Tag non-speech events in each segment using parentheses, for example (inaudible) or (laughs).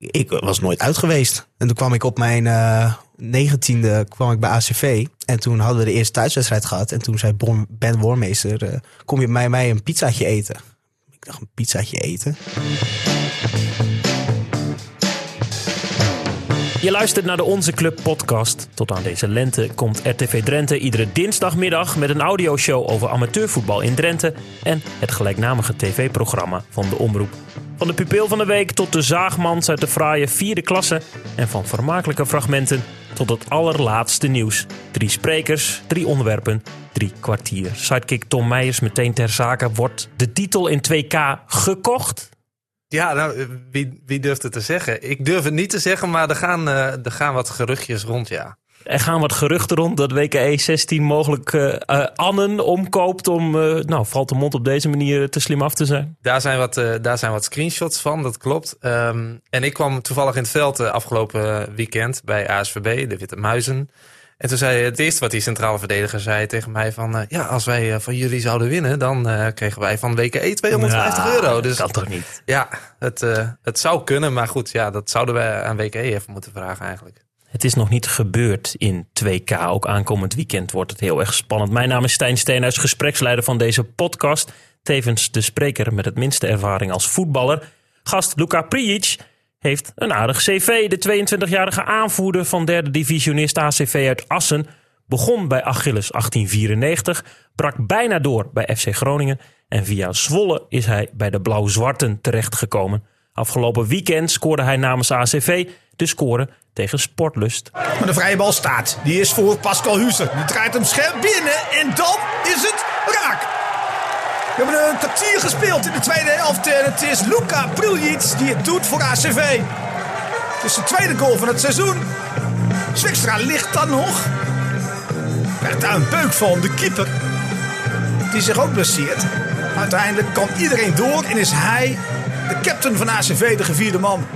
ik was nooit uit geweest. En toen kwam ik op mijn eh, negentiende kwam ik bij ACV. En toen hadden we de eerste thuiswedstrijd gehad. En toen zei Ben Wormeester, eh, kom je bij mij een pizzaatje eten? Ik dacht, een pizzaatje eten? Je luistert naar de Onze Club podcast. Tot aan deze lente komt RTV Drenthe iedere dinsdagmiddag met een audioshow over amateurvoetbal in Drenthe en het gelijknamige tv-programma van de Omroep. Van de pupil van de week tot de zaagmans uit de fraaie vierde klasse en van vermakelijke fragmenten tot het allerlaatste nieuws. Drie sprekers, drie onderwerpen, drie kwartier. Sidekick Tom Meijers meteen ter zake. Wordt de titel in 2K gekocht? Ja, nou, wie, wie durft het te zeggen? Ik durf het niet te zeggen, maar er gaan, eh, er gaan wat geruchtjes rond, ja. Er gaan wat geruchten rond dat WKE 16 mogelijk eh eh, Annen omkoopt om, eh, nou, valt de mond op deze manier te slim af te zijn. Daar zijn wat, eh, daar zijn wat screenshots van, dat klopt. Ehm, en ik kwam toevallig in het veld eh, afgelopen weekend bij ASVB, de Witte Muizen. En toen zei het eerste wat die centrale verdediger zei tegen mij van... eh, ja, als wij eh, van jullie zouden winnen, dan eh, kregen wij van WKE 250 Ja, euro. Dus Kan toch niet? (laughs) ja, het, het zou kunnen, maar goed, ja, dat zouden wij aan WKE even moeten vragen eigenlijk. Het is nog niet gebeurd in 2K. Ook aankomend weekend wordt het heel erg spannend. Mijn naam is Stijn Steenhuis, gespreksleider van deze podcast. Tevens de spreker met het minste ervaring als voetballer. Gast Luka Prijic heeft een aardig cv. De 22-jarige aanvoerder van derde divisionist ACV uit Assen... begon bij Achilles 1894, brak bijna door bij FC Groningen... en via Zwolle is hij bij de Blauw-Zwarten terechtgekomen. Afgelopen weekend scoorde hij namens ACV de score tegen Sportlust. Maar de vrije bal staat. Die is voor Pascal Huzer. Die draait hem scherp binnen en dan is het. We hebben een kwartier gespeeld in de tweede helft. En het is Luka Priljic die het doet voor ACV. Het is de tweede goal van het seizoen. Zwikstra ligt dan nog. Werd daar een beuk van de keeper. Die zich ook blesseert. Uiteindelijk kan iedereen door en is hij de captain van ACV, de gevierde man.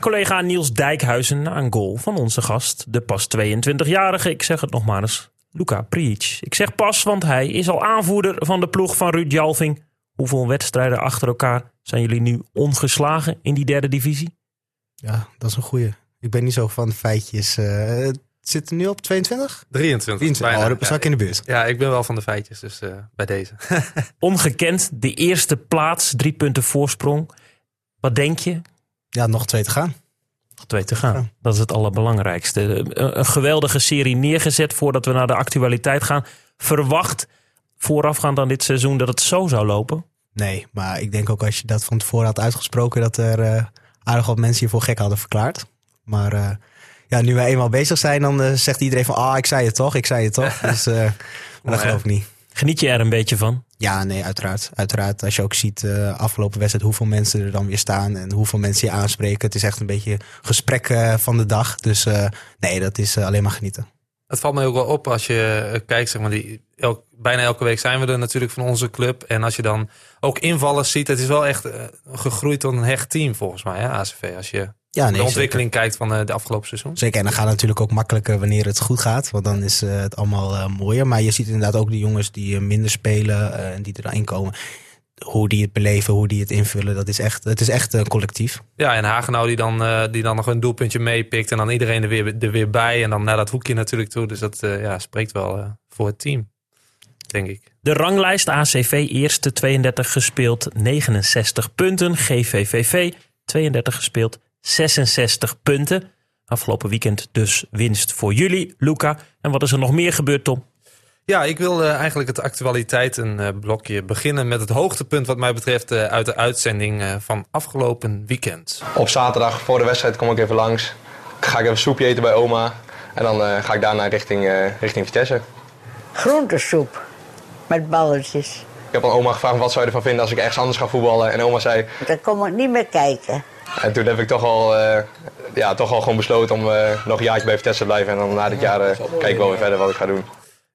Collega Niels Dijkhuizen een goal van onze gast, de pas 22-jarige, ik zeg het nog maar eens, Luca Prijic. Ik zeg pas, want hij is al aanvoerder van de ploeg van Ruud Jalving. Hoeveel wedstrijden achter elkaar zijn jullie nu ongeslagen in die derde divisie? Ja, dat is een goeie. Ik ben niet zo van de feitjes. eh, het zit er nu op 22? 23. 23. bijna. Oh, dan zat ik in de buurt. Ja, ik ben wel van de feitjes, dus eh, bij deze. (laughs) Ongekend, de eerste plaats, drie punten voorsprong. Wat denk je? Ja, nog twee te gaan. Nog twee te gaan. Dat is het allerbelangrijkste. Een, geweldige serie neergezet voordat we naar de actualiteit gaan. Verwacht voorafgaand aan dit seizoen dat het zo zou lopen? Nee, maar ik denk ook als je dat van tevoren had uitgesproken, dat er eh, aardig wat mensen je voor gek hadden verklaard. Maar eh, ja, nu wij eenmaal bezig zijn, dan eh, zegt iedereen van, ah, ik zei het toch, ik zei het toch. (laughs) Dus maar dat geloof ik niet. Geniet je er een beetje van? Ja, nee, uiteraard. Uiteraard, als je ook ziet eh afgelopen wedstrijd hoeveel mensen er dan weer staan en hoeveel mensen je aanspreken. Het is echt een beetje gesprek eh, van de dag. Dus eh, nee, dat is alleen maar genieten. Het valt mij ook wel op als je kijkt, zeg maar, die, elk, bijna elke week zijn we er natuurlijk van onze club. En als je dan ook invallers ziet, het is wel echt gegroeid tot een hecht team volgens mij, hè, ACV. Als je Ja, de ontwikkeling kijkt van eh, de afgelopen seizoen. Zeker, en dan gaat het natuurlijk ook makkelijker wanneer het goed gaat. Want dan is eh, het allemaal eh, mooier. Maar je ziet inderdaad ook de jongens die eh, minder spelen en die erin komen. Hoe die het beleven, hoe die het invullen. Dat is echt, het is echt een collectief. Ja, en Hagenau die dan, eh, die dan nog een doelpuntje meepikt en dan iedereen er weer, er weer bij. En dan naar dat hoekje natuurlijk toe. Dus dat eh, ja, spreekt wel voor het team, denk ik. De ranglijst ACV eerste 32 gespeeld 69 punten. GVVV 32 gespeeld 66 punten. Afgelopen weekend dus winst voor jullie, Luca. En wat is er nog meer gebeurd, Tom? Ja, ik wil eh, eigenlijk het actualiteitenblokje beginnen met het hoogtepunt wat mij betreft eh, uit de uitzending eh, van afgelopen weekend. Op zaterdag voor de wedstrijd kom ik even langs. Ga ik even soepje eten bij oma. En dan eh, ga ik daarna richting, eh, richting Vitesse. groentesoep met balletjes. Ik heb aan oma gevraagd wat zou je ervan vinden als ik ergens anders ga voetballen. En oma zei, Dan kom ik niet meer kijken. En toen heb ik toch al, eh, ja, toch al gewoon besloten om eh, nog een jaartje bij Vitesse te blijven. En dan na dit jaar eh, kijk ik wel weer verder wat ik ga doen.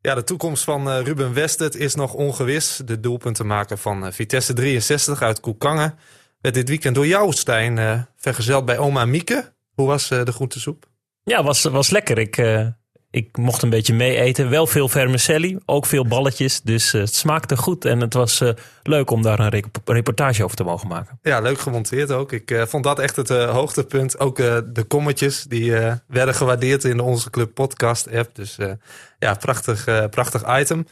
Ja, de toekomst van eh, Ruben Westert is nog ongewis. De doelpuntenmaker van Vitesse 63 uit Koekangen werd dit weekend door jou, Stijn, eh, vergezeld bij oma Mieke. Hoe was eh, de groentesoep? Ja, was, was lekker. Ik, eh, Ik mocht een beetje mee eten. Wel veel vermicelli, ook veel balletjes. Dus eh, het smaakte goed en het was eh, leuk om daar een rep- reportage over te mogen maken. Ja, leuk gemonteerd ook. Ik eh, vond dat echt het hoogtepunt. Ook de kommetjes die werden gewaardeerd in Onze Club podcast app. Dus ja, prachtig, prachtig item.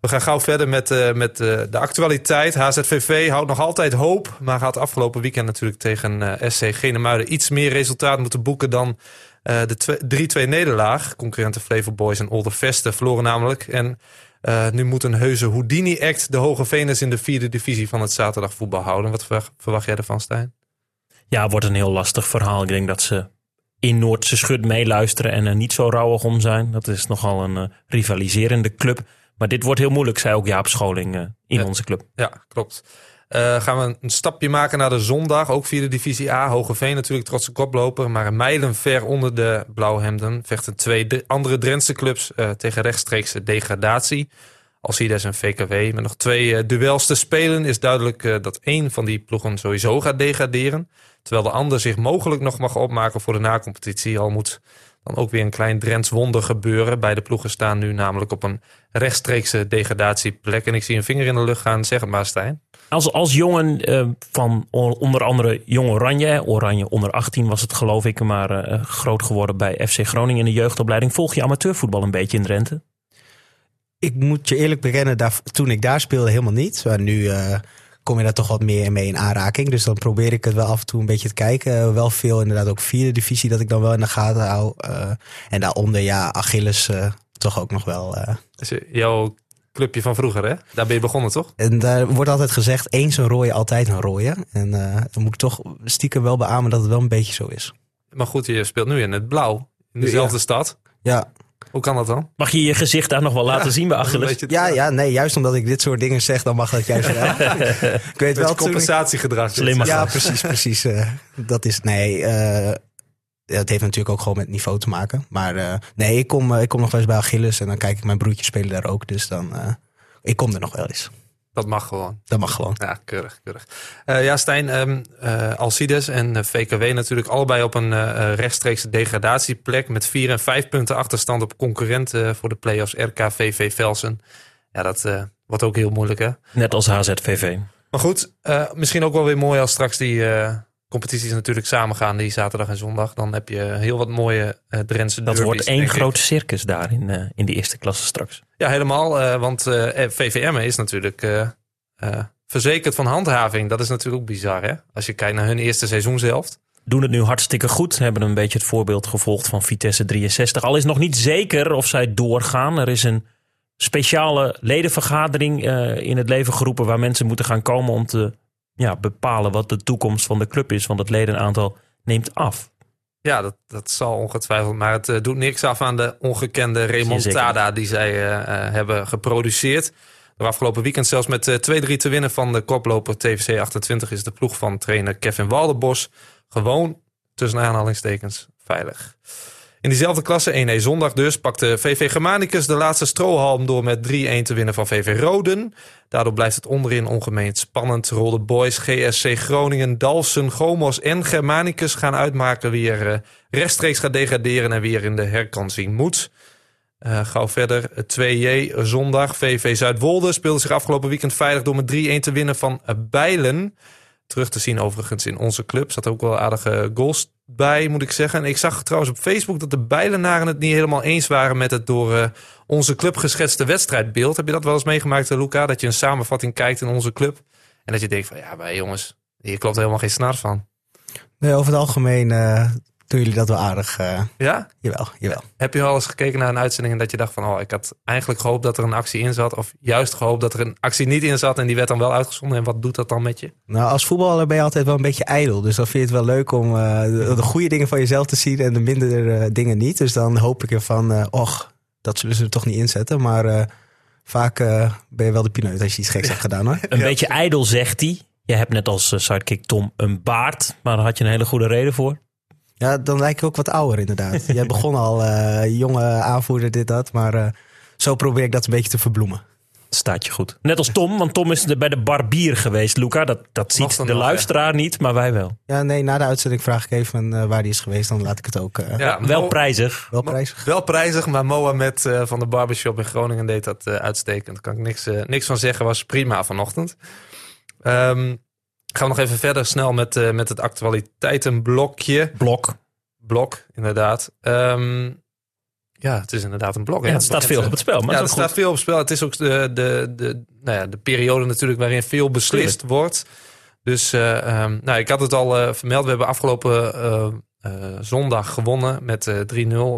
We gaan gauw verder met, met de actualiteit. HZVV houdt nog altijd hoop. Maar had afgelopen weekend natuurlijk tegen eh, SC Genemuiden iets meer resultaat moeten boeken dan de twe- 3-2 nederlaag. Concurrenten Flevo Boys en Older Vesten verloren namelijk. En eh, nu moet een heuse Houdini-act de Hoge Venus in de vierde divisie van het zaterdagvoetbal houden. Wat verwacht, verwacht jij ervan, Stijn? Ja, wordt een heel lastig verhaal. Ik denk dat ze in Noordse Schut meeluisteren en er niet zo rauwig om zijn. Dat is nogal een eh, rivaliserende club. Maar dit wordt heel moeilijk, zei ook Jaap Scholing eh, in Ja. onze club. Ja, klopt. Eh, gaan we een stapje maken naar de zondag. Ook vierde divisie A. Hogeveen natuurlijk trotse koploper. Maar een mijlen ver onder de blauwhemden vechten twee andere Drentse clubs eh, tegen rechtstreekse degradatie. Alcides en VKW. Met nog twee eh, duels te spelen is duidelijk dat één van die ploegen sowieso gaat degraderen. Terwijl de ander zich mogelijk nog mag opmaken voor de nacompetitie. Al moet dan ook weer een klein Drents wonder gebeuren. Beide ploegen staan nu namelijk op een rechtstreekse degradatieplek. En ik zie een vinger in de lucht gaan. Zeg het maar, Stijn. Als, als jongen eh, van onder andere Jong Oranje, Oranje onder 18 was het geloof ik, maar eh, groot geworden bij FC Groningen in de jeugdopleiding. Volg je amateurvoetbal een beetje in Drenthe? Ik moet je eerlijk bekennen, daar, toen ik daar speelde helemaal niet. Maar nu eh, kom je daar toch wat meer mee in aanraking. Dus dan probeer ik het wel af en toe een beetje te kijken. Wel veel inderdaad ook vierde divisie dat ik dan wel in de gaten hou. Eh, en daaronder ja, Achilles eh, toch ook nog wel. eh. Jouw clubje van vroeger, hè? Daar ben je begonnen, toch? En daar wordt altijd gezegd, eens een rooie, altijd een rooie. En eh, dan moet ik toch stiekem wel beamen dat het wel een beetje zo is. Maar goed, je speelt nu in het blauw. In dezelfde stad. Ja, Hoe kan dat dan? Mag je je gezicht daar nog wel laten zien bij Achilles? beetje- ja, ja, nee, juist omdat ik dit soort dingen zeg, dan mag dat juist wel. (laughs) ik weet wel compensatiegedrag. Slim. Ja, precies, precies. eh, dat is, nee, eh, het heeft natuurlijk ook gewoon met niveau te maken. Maar eh, nee, ik kom, eh, ik kom nog wel eens bij Achilles en dan kijk ik mijn broertje spelen daar ook. Dus dan, eh, ik kom er nog wel eens. Dat mag gewoon. Dat mag gewoon. Ja, keurig, keurig. Eh, ja, Stijn, ehm eh, Alcides en VKW natuurlijk allebei op een rechtstreekse degradatieplek met vier en vijf punten achterstand op concurrenten voor de play-offs RKVV Velsen. Ja, dat eh, wordt ook heel moeilijk, hè? Net als HZVV. Maar goed, eh, misschien ook wel weer mooi als straks die eh, competities natuurlijk samengaan, die zaterdag en zondag. Dan heb je heel wat mooie eh Drentse Dat wordt één groot circus daar in, eh, in de eerste klasse straks. Ja, helemaal. eh, want VVM is natuurlijk verzekerd van handhaving. Dat is natuurlijk ook bizar, hè? Als je kijkt naar hun eerste seizoenshelft. Doen het nu hartstikke goed. Hebben een beetje het voorbeeld gevolgd van Vitesse 63. Al is nog niet zeker of zij doorgaan. Er is een speciale ledenvergadering in het leven geroepen waar mensen moeten gaan komen om te ja, bepalen wat de toekomst van de club is. Want het ledenaantal neemt af. Ja, dat, dat zal ongetwijfeld. Maar het eh, doet niks af aan de ongekende remontada die zij eh, eh, hebben geproduceerd. Door afgelopen weekend zelfs met eh, 2-3 te winnen van de koploper TVC 28 is de ploeg van trainer Kevin Waldenbos gewoon tussen aanhalingstekens veilig. In diezelfde klasse 1E zondag dus pakte VV Germanicus de laatste strohalm door met 3-1 te winnen van VV Roden. Daardoor blijft het onderin ongemeen spannend. Rolde Boys, GSC Groningen, Dalsen, Gomos en Germanicus gaan uitmaken wie er eh, rechtstreeks gaat degraderen en wie er in de herkansing moet. Eh gauw verder, 2J zondag. VV Zuidwolde speelde zich afgelopen weekend veilig door met 3-1 te winnen van eh, Bijlen. Terug te zien overigens in onze club. Zat ook wel aardige goals bij, moet ik zeggen. En ik zag trouwens op Facebook dat de Bijlenaren het niet helemaal eens waren met het door eh, onze club geschetste wedstrijdbeeld. Heb je dat wel eens meegemaakt, eh, Luca? Dat je een samenvatting kijkt in onze club. En dat je denkt van, ja, maar jongens, hier klopt helemaal geen snaar van. Nee, over het algemeen eh, doen jullie dat wel aardig. eh, Ja? jawel, jawel. Heb je al eens gekeken naar een uitzending en dat je dacht van... oh, ik had eigenlijk gehoopt dat er een actie in zat... of juist gehoopt dat er een actie niet in zat... en die werd dan wel uitgezonden. En wat doet dat dan met je? Nou, als voetballer ben je altijd wel een beetje ijdel. Dus dan vind je het wel leuk om eh, de, de goede dingen van jezelf te zien en de minder eh, dingen niet. Dus dan hoop ik ervan, eh och, dat zullen ze er toch niet inzetten. Maar eh, vaak eh, ben je wel de pineut als je iets geks hebt gedaan hoor. Een beetje ijdel zegt hij. Je hebt net als sidekick Tom een baard. Maar daar had je een hele goede reden voor. Ja, dan lijk je ook wat ouder inderdaad. (laughs) Jij begon al, eh, jonge aanvoerder, dit, dat. Maar eh, zo probeer ik dat een beetje te verbloemen. Staat je goed. Net als Tom, want Tom is de- bij de barbier geweest, Luca. Dat, dat ziet de nog, luisteraar niet, maar wij wel. Ja, nee, na de uitzending vraag ik even eh, waar die is geweest. Dan laat ik het ook eh, Ja, Wel Mo- prijzig. wel prijzig. Wel prijzig, maar Mohamed eh, van de barbershop in Groningen deed dat eh, uitstekend. Daar kan ik niks, niks van zeggen, was prima vanochtend. Ehm, gaan we nog even verder snel met, eh, met het actualiteitenblokje. Blok. Blok, inderdaad. Ehm, ja, het is inderdaad een blok. Ja, hè? het staat veel op het spel, maar ja, er staat goed. veel op spel. Het is ook de, de, de, nou ja, de periode natuurlijk waarin veel beslist wordt. Dus eh, ehm, nou, ik had het al eh, vermeld. We hebben afgelopen zondag gewonnen met eh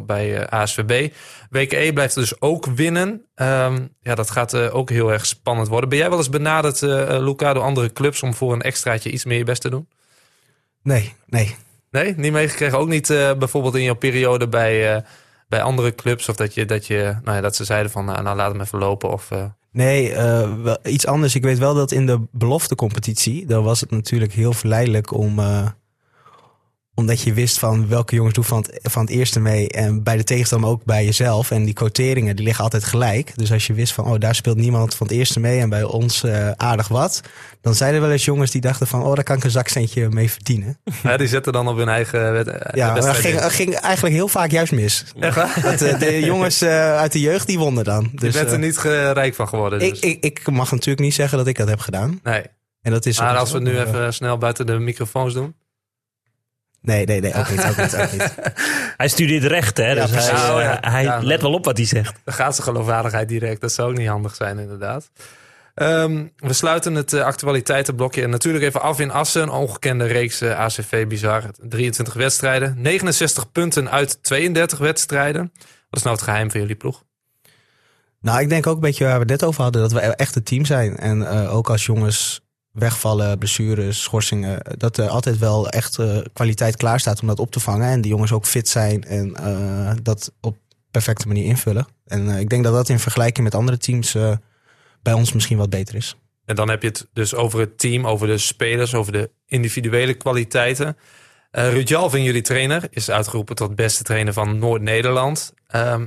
3-0 bij eh, ASVB. WKE blijft dus ook winnen. Ehm, ja, dat gaat eh, ook heel erg spannend worden. Ben jij wel eens benaderd, eh eh, Luca, door andere clubs om voor een extraatje iets meer je best te doen? Nee, nee. Nee, niet meegekregen. Ook niet eh, bijvoorbeeld in jouw periode bij, eh, bij andere clubs. Of dat, je, dat, je, nou ja, dat ze zeiden van nou, nou laat hem even lopen. Of, eh, Nee, eh, wel, iets anders. Ik weet wel dat in de beloftecompetitie, dan was het natuurlijk heel verleidelijk om, eh, omdat je wist van welke jongens doen van het, van het eerste mee. En bij de tegenstander ook bij jezelf. En die quoteringen, die liggen altijd gelijk. Dus als je wist van, oh, daar speelt niemand van het eerste mee en bij ons eh, aardig wat. Dan zijn er wel eens jongens die dachten van, oh, daar kan ik een zakcentje mee verdienen. (laughs) ja, die zetten dan op hun eigen eh, Ja, dat ging, ging eigenlijk heel vaak juist mis. Echt waar? (laughs) Dat, eh, de jongens uit de jeugd, die wonnen dan. Je Dus, bent er niet rijk van geworden. Dus. ik, ik, ik mag natuurlijk niet zeggen dat ik dat heb gedaan. nee. En dat is Maar als we het nu even snel buiten de microfoons doen. Nee, nee, nee, ook niet, ook niet, ook niet. (laughs) Hij studeert recht, hè? Dus precies. hij, Oh, ja. eh, hij Ja. let wel op wat hij zegt. Dan gaat zijn geloofwaardigheid direct. Dat zou ook niet handig zijn, inderdaad. Ehm, we sluiten het eh, actualiteitenblokje en natuurlijk even af in Assen. Een ongekende reeks eh, ACV bizar. 23 wedstrijden, 69 punten uit 32 wedstrijden. Wat is nou het geheim van jullie ploeg? Nou, ik denk ook een beetje waar we het net over hadden, dat we echt een team zijn. En eh, ook als jongens wegvallen, blessures, schorsingen, dat er altijd wel echt eh, kwaliteit klaar staat om dat op te vangen. En die jongens ook fit zijn en eh, dat op perfecte manier invullen. En eh, ik denk dat dat in vergelijking met andere teams bij ons misschien wat beter is. En dan heb je het dus over het team, over de spelers, over de individuele kwaliteiten. Ruud Jalving, jullie trainer, is uitgeroepen tot beste trainer van Noord-Nederland. Ehm,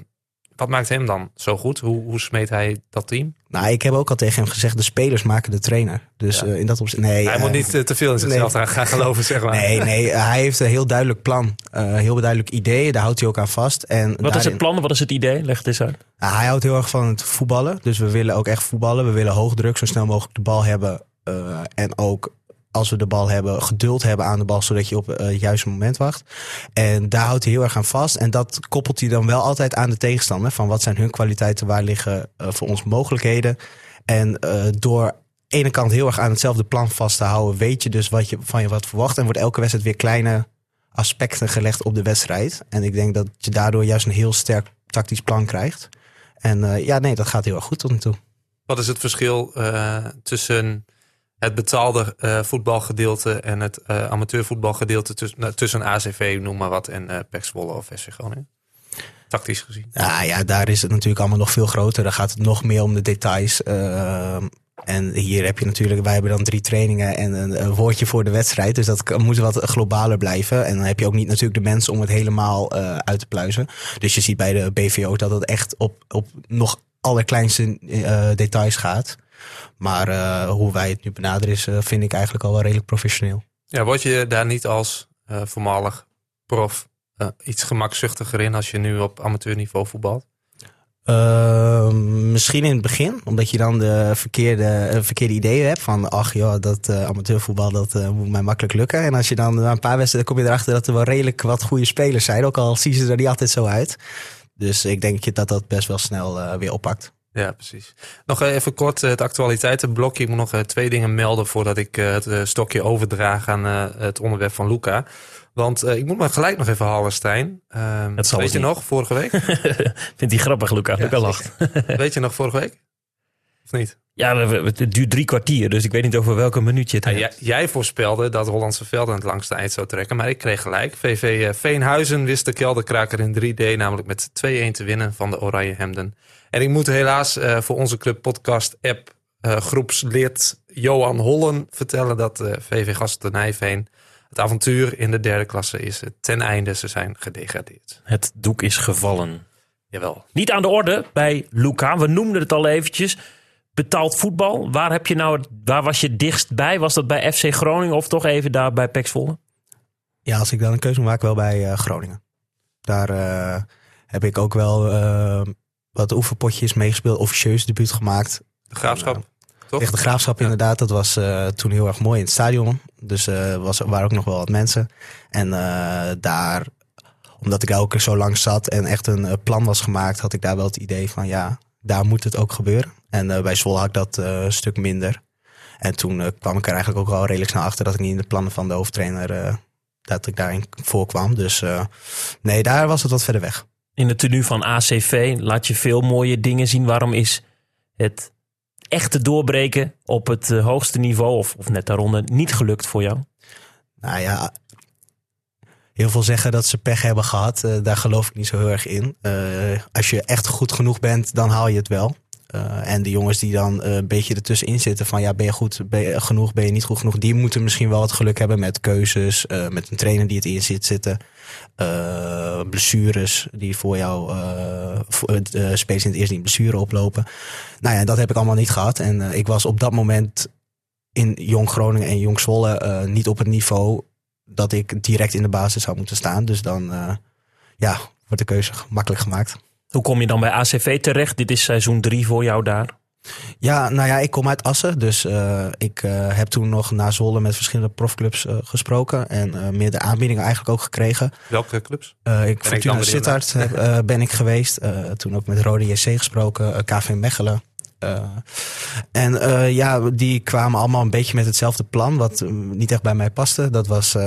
wat maakt hem dan zo goed? Hoe, hoe smeet hij dat team? Nou, ik heb ook al tegen hem gezegd, de spelers maken de trainer. Dus Ja. eh, in dat opzicht, nee. hij eh, moet niet eh, te veel in zichzelf nee. gaan geloven, zeg maar. Nee, nee, eh, hij heeft een heel duidelijk plan. eh, heel duidelijk idee, daar houdt hij ook aan vast. En Wat is het plan? Wat is het idee? Leg het eens uit. Hij houdt heel erg van het voetballen. Dus we willen ook echt voetballen. We willen hoog druk, zo snel mogelijk de bal hebben. eh, en ook als we de bal hebben, geduld hebben aan de bal, zodat je op eh, het juiste moment wacht. En daar houdt hij heel erg aan vast. En dat koppelt hij dan wel altijd aan de tegenstander. Van wat zijn hun kwaliteiten, waar liggen eh, voor ons mogelijkheden. En eh, door ene kant heel erg aan hetzelfde plan vast te houden, weet je dus wat je van je wat verwacht. En wordt elke wedstrijd weer kleine aspecten gelegd op de wedstrijd. En ik denk dat je daardoor juist een heel sterk tactisch plan krijgt. En ja, nee, dat gaat heel erg goed tot nu toe. Wat is het verschil tussen het betaalde eh, voetbalgedeelte en het eh, amateurvoetbalgedeelte tussen, nou, tussen ACV, noem maar wat, en Zwolle of SC Groningen? Tactisch gezien. Ja, ja, daar is het natuurlijk allemaal nog veel groter. Daar gaat het nog meer om de details. En hier heb je natuurlijk, wij hebben dan drie trainingen en een, woordje voor de wedstrijd. Dus dat moet wat globaler blijven. En dan heb je ook niet natuurlijk de mensen om het helemaal uit te pluizen. Dus je ziet bij de BVO dat het echt op, op nog allerkleinste details gaat. Maar eh, hoe wij het nu benaderen is, eh, vind ik eigenlijk al wel redelijk professioneel. Ja, word je daar niet als eh, voormalig prof iets gemakzuchtiger in als je nu op amateurniveau voetbalt? Ehm, misschien in het begin, omdat je dan de verkeerde, verkeerde ideeën hebt van, ach ja, dat amateurvoetbal dat moet mij makkelijk lukken. En als je dan na een paar wedstrijden kom je erachter dat er wel redelijk wat goede spelers zijn, ook al zien ze er niet altijd zo uit. Dus ik denk dat dat best wel snel weer oppakt. Ja, precies. Nog even kort eh, het actualiteitenblokje. Ik moet nog eh, twee dingen melden voordat ik eh, het stokje overdraag aan het onderwerp van Luca. Want ik moet maar gelijk nog even halen, Stijn. Zal weet je niet. nog, vorige week? (laughs) Vindt hij grappig, Luca? Luca lacht. weet je nog vorige week? Of niet? Ja, het duurt drie kwartier, dus ik weet niet over welke minuut je het Ja, hebt. jij, voorspelde dat Hollandse Veld aan het langste eind zou trekken. Maar ik kreeg gelijk. VV Veenhuizen wist de kelderkraker in 3D namelijk met 2-1 te winnen van de Oranje Hemden. En ik moet helaas eh, voor onze Club Podcast app eh, groepslid Johan Hollen vertellen dat eh, VV Gasten Nijveen het avontuur in de derde klasse is eh, ten einde. Ze zijn gedegradeerd. Het doek is gevallen. Jawel. Niet aan de orde bij Luca. We noemden het al eventjes. betaald voetbal. Waar, heb je nou, waar was je dichtst bij? Was dat bij FC Groningen of toch even daar bij PEC Zwolle? Ja, als ik dan een keuze maken, wel bij eh, Groningen. Daar eh, heb ik ook wel eh, wat oefenpotjes meegespeeld, officieus debuut gemaakt. De graafschap, toch? Tegen de graafschap inderdaad. Dat was eh, toen heel erg mooi in het stadion. Dus er was, waren ook nog wel wat mensen. En eh, daar, omdat ik daar ook zo lang zat en echt een eh, plan was gemaakt, had ik daar wel het idee van ja, daar moet het ook gebeuren. En eh, bij Zwolle had ik dat eh, een stuk minder. En toen eh, kwam ik er eigenlijk ook wel redelijk snel achter dat ik niet in de plannen van de hoofdtrainer eh, dat ik daarin voorkwam. Dus eh, nee, daar was het wat verder weg. In de tenue van ACV laat je veel mooie dingen zien. Waarom is het echte doorbreken op het eh, hoogste niveau, of, of net daaronder, niet gelukt voor jou? Nou ja, heel veel zeggen dat ze pech hebben gehad. Eh, daar geloof ik niet zo heel erg in. Eh, als je echt goed genoeg bent, dan haal je het wel. Eh, en de jongens die dan eh, een beetje ertussenin zitten van ja, ben je goed ben je genoeg, ben je niet goed genoeg, die moeten misschien wel het geluk hebben met keuzes, eh, met een trainer die het in zit zitten, blessures die voor jou, eh voor, eh, spelers in het eerste blessure oplopen. Nou ja, dat heb ik allemaal niet gehad. En ik was op dat moment in Jong Groningen en Jong Zwolle niet op het niveau dat ik direct in de basis zou moeten staan. Dus dan ja, wordt de keuze makkelijk gemaakt. Hoe kom je dan bij ACV terecht? Dit is seizoen drie voor jou daar. Ja, nou ja, ik kom uit Assen. Dus eh, ik eh, heb toen nog na Zwolle met verschillende profclubs eh, gesproken. En eh meer de aanbiedingen eigenlijk ook gekregen. Welke clubs? Eh, ik Fortuna Sittard heb, eh, ben ik geweest. Eh, toen ook met Rode JC gesproken. KV Mechelen. Eh, en eh, ja, die kwamen allemaal een beetje met hetzelfde plan. Wat eh, niet echt bij mij paste. Dat was...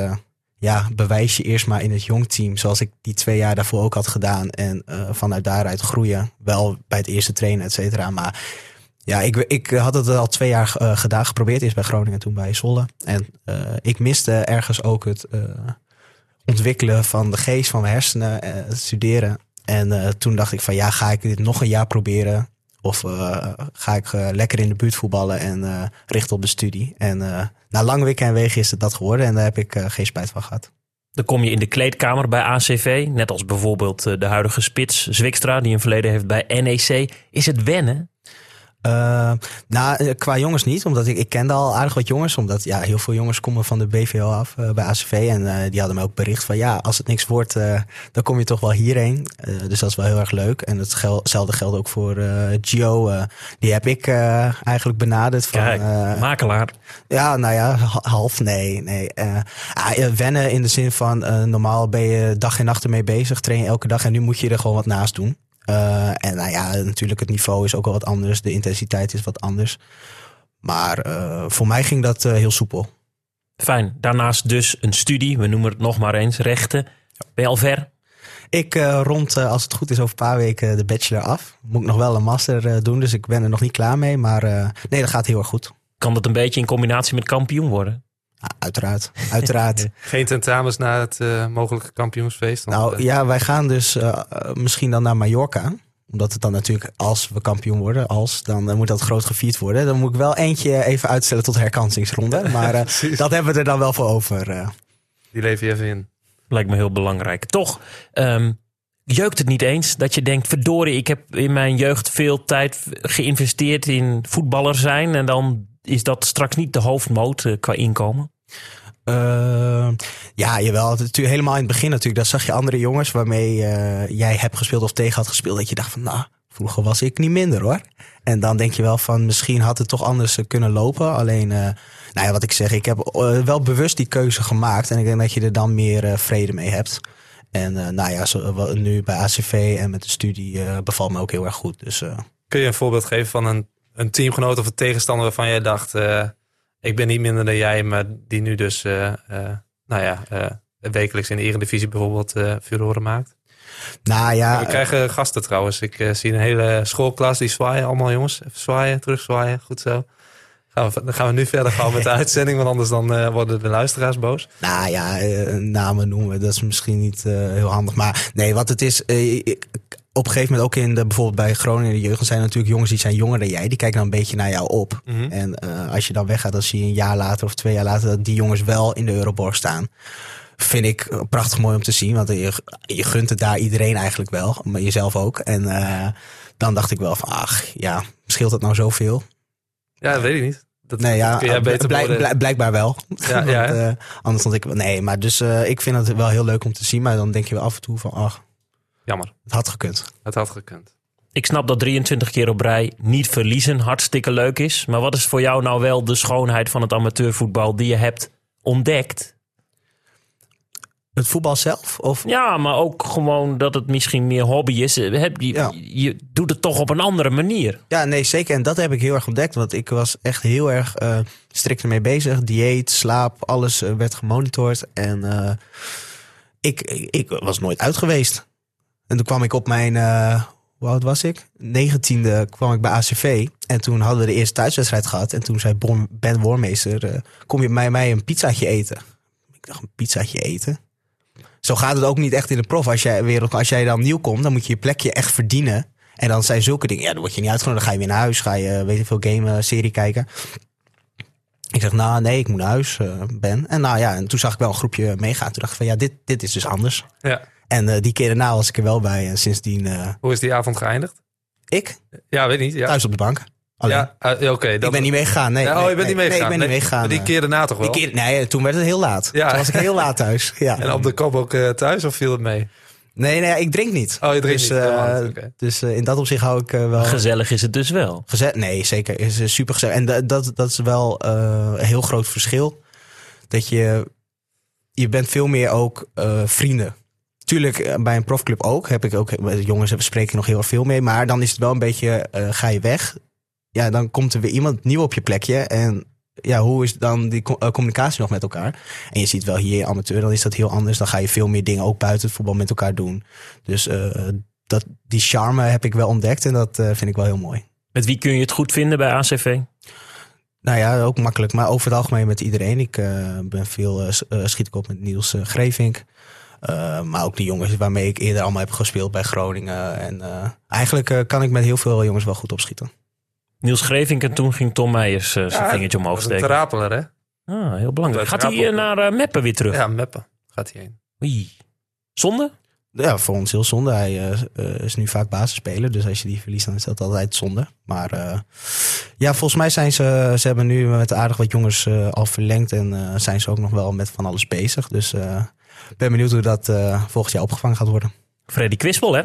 ja, bewijs je eerst maar in het jongteam. Zoals ik die twee jaar daarvoor ook had gedaan. En eh, vanuit daaruit groeien. Wel bij het eerste trainen, et cetera. Maar ja, ik, ik had het al twee jaar eh, gedaan. Geprobeerd eerst bij Groningen, toen bij Zwolle. En eh, ik miste ergens ook het ontwikkelen van de geest, van mijn hersenen. studeren. En toen dacht ik van ja, ga ik dit nog een jaar proberen? Of ga ik lekker in de buurt voetballen en richten op de studie? En na lang wikken en wegen is het dat geworden. En daar heb ik eh, geen spijt van gehad. Dan kom je in de kleedkamer bij ACV. Net als bijvoorbeeld eh, de huidige spits Zwikstra, die een verleden heeft bij NEC. Is het wennen? Eh, nou, eh, qua jongens niet, omdat ik, ik kende al aardig wat jongens. Omdat ja, heel veel jongens komen van de BVO af eh, bij ACV. En die hadden me ook bericht van ja, als het niks wordt, dan kom je toch wel hierheen. Dus dat is wel heel erg leuk. En hetzelfde gel geldt ook voor Gio. die heb ik eigenlijk benaderd. Van, Kijk, makelaar. ja, nou ja, ha- half nee. nee. Ah, wennen in de zin van normaal ben je dag en nacht ermee bezig, train je elke dag en nu moet je er gewoon wat naast doen. Eh, en nou ja, natuurlijk het niveau is ook wel wat anders, de intensiteit is wat anders. Maar eh, voor mij ging dat eh, heel soepel. Fijn. Daarnaast dus een studie. We noemen het nog maar eens. Rechten. Ben je al ver? Ik rond, als het goed is, over een paar weken de bachelor af. Moet ik nog wel een master doen, dus ik ben er nog niet klaar mee. Maar nee, dat gaat heel erg goed. Kan dat een beetje in combinatie met kampioen worden? Ja, uiteraard, uiteraard. (laughs) Geen tentamens na het eh, mogelijke kampioensfeest? Nou eh, ja, wij gaan dus eh, misschien dan naar Mallorca. Omdat het dan natuurlijk, als we kampioen worden, als, dan moet dat groot gevierd worden. Dan moet ik wel eentje even uitstellen tot de herkansingsronde. (laughs) Maar eh, dat hebben we er dan wel voor over. eh. Die lever je even in. Lijkt me heel belangrijk. Toch ehm, jeukt het niet eens dat je denkt... verdorie, ik heb in mijn jeugd veel tijd geïnvesteerd in voetballer zijn... en dan is dat straks niet de hoofdmoot qua inkomen? Eh, ja, jawel. Natuurlijk helemaal in het begin natuurlijk. Dat zag je andere jongens waarmee eh, jij hebt gespeeld of tegen had gespeeld. Dat je dacht van, nou, vroeger was ik niet minder hoor. En dan denk je wel van, misschien had het toch anders kunnen lopen. Alleen, eh, nou ja, wat ik zeg, ik heb wel bewust die keuze gemaakt. En ik denk dat je er dan meer vrede mee hebt. En nou ja, nu bij ACV en met de studie bevalt me ook heel erg goed. Dus Kun je een voorbeeld geven van een, een teamgenoot of een tegenstander waarvan jij dacht... ik ben niet minder dan jij, maar die nu dus eh, eh, nou ja, eh, wekelijks in de Eredivisie bijvoorbeeld furoren maakt? nou ja, we krijgen gasten trouwens. Ik zie een hele schoolklas die zwaaien. Allemaal jongens, even zwaaien, terug zwaaien. Goed zo. Gaan we, dan gaan we nu verder gaan met de (laughs) uitzending, want anders dan worden de luisteraars boos. Nou ja, namen noemen, dat is misschien niet heel handig. Maar nee, wat het is, ik- op een gegeven moment ook in de, bijvoorbeeld bij Groningen in de jeugd, zijn natuurlijk jongens die zijn jonger dan jij. Die kijken dan een beetje naar jou op. Mhm. En eh, als je dan weggaat, dan zie je een jaar later of twee jaar later dat die jongens wel in de Euroborg staan. Vind ik eh, prachtig mooi om te zien, want je, je gunt het daar iedereen eigenlijk wel, maar jezelf ook. En eh, dan dacht ik wel van, ach ja, scheelt dat nou zoveel? Ja, dat weet ik niet. Dat, Nee, ja, dat kun jij beter blijk- beoordelen. blijk- blijkbaar wel. Ja, (laughs) Want, anders stond ik... Nee, maar dus ik vind het wel heel leuk om te zien. Maar dan denk je wel af en toe van... Ach, Jammer, het had gekund. het had gekund. Ik snap dat 23 keer op rij niet verliezen hartstikke leuk is. Maar wat is voor jou nou wel de schoonheid van het amateurvoetbal die je hebt ontdekt? Het voetbal zelf? Of... Ja, maar ook gewoon dat het misschien meer hobby is. Eh, Heb je, Ja. je doet het toch op een andere manier. Ja, nee, zeker. En dat heb ik heel erg ontdekt. Want ik was echt heel erg eh, strikt ermee bezig. Dieet, slaap, alles eh, werd gemonitord. En eh, ik, ik, ik was nooit uit geweest. En toen kwam ik op mijn... eh, hoe oud was ik? Negentiende kwam ik bij ACV. En toen hadden we de eerste thuiswedstrijd gehad. En toen zei Ben Wormeester... eh, kom je bij mij een pizzaatje eten? Ik dacht, een pizzaatje eten? Zo gaat het ook niet echt in de prof. Als jij, weer, als jij dan nieuw komt, dan moet je je plekje echt verdienen. En dan zijn zulke dingen. Ja, dan word je niet uitgenodigd. Dan ga je weer naar huis. Ga je, weet je veel, game, eh, serie kijken. Ik zeg, nou nee, ik moet naar huis, eh, Ben. En nou ja, en toen zag ik wel een groepje meegaan. Toen dacht ik van, ja, dit, dit is dus anders. Ja. En eh, die keer daarna was ik er wel bij. En sindsdien, eh, Hoe is die avond geëindigd? ik, Ja, weet niet. Ja, thuis op de bank. Alleen. ja uh, oké. ik dat- ben niet meegegaan. Nee, Ja, oh, nee, je bent nee, niet meegegaan. Nee, ik ben Nee, niet meegegaan. maar die eh. keer daarna toch wel? Die keer, nee, toen werd het heel laat. Ja. Toen was ik heel laat thuis. Ja. (laughs) En op de kop ook eh, thuis of viel het mee? Nee, nee, ik drink niet. Oh, je drinkt dus, niet. eh, Oh, dus eh, in dat opzicht hou ik eh, wel... Gezellig is het dus wel. Gezet? Nee, zeker. Is eh, super gezellig. En dat, dat, is wel eh, een heel groot verschil. Dat je, je bent veel meer ook eh, vrienden. Tuurlijk, eh, bij een profclub ook. Heb ik ook jongens spreek ik nog heel veel mee. Maar dan is het wel een beetje, eh, ga je weg. Ja, dan komt er weer iemand nieuw op je plekje. En ja, hoe is dan die eh, communicatie nog met elkaar? En je ziet wel hier amateur, dan is dat heel anders. Dan ga je veel meer dingen ook buiten het voetbal met elkaar doen. Dus dat, die charme heb ik wel ontdekt. En dat vind ik wel heel mooi. Met wie kun je het goed vinden bij ACV? Nou ja, ook makkelijk. Maar over het algemeen met iedereen. Ik ben veel schiet ik op met Niels Grevink. Eh, maar ook die jongens waarmee ik eerder allemaal heb gespeeld bij Groningen. En eh, eigenlijk eh, kan ik met heel veel jongens wel goed opschieten. Niels Grevink en toen ging Tom Meijers zijn Ja, vingertje omhoog Dat is een steken. terapeler, hè? Ah, heel belangrijk. Gaat hij naar eh, Meppen weer terug? Ja, Meppen gaat hij heen. Oei. Zonde? Ja, voor ons heel zonde. Hij is nu vaak basisspeler. Dus als je die verliest, dan is dat altijd zonde. Maar eh, ja, volgens mij zijn ze... Ze hebben nu met aardig wat jongens eh, al verlengd. En eh, zijn ze ook nog wel met van alles bezig. Dus eh, ben benieuwd hoe dat eh, volgend jaar opgevangen gaat worden. Freddy Kwispel, hè?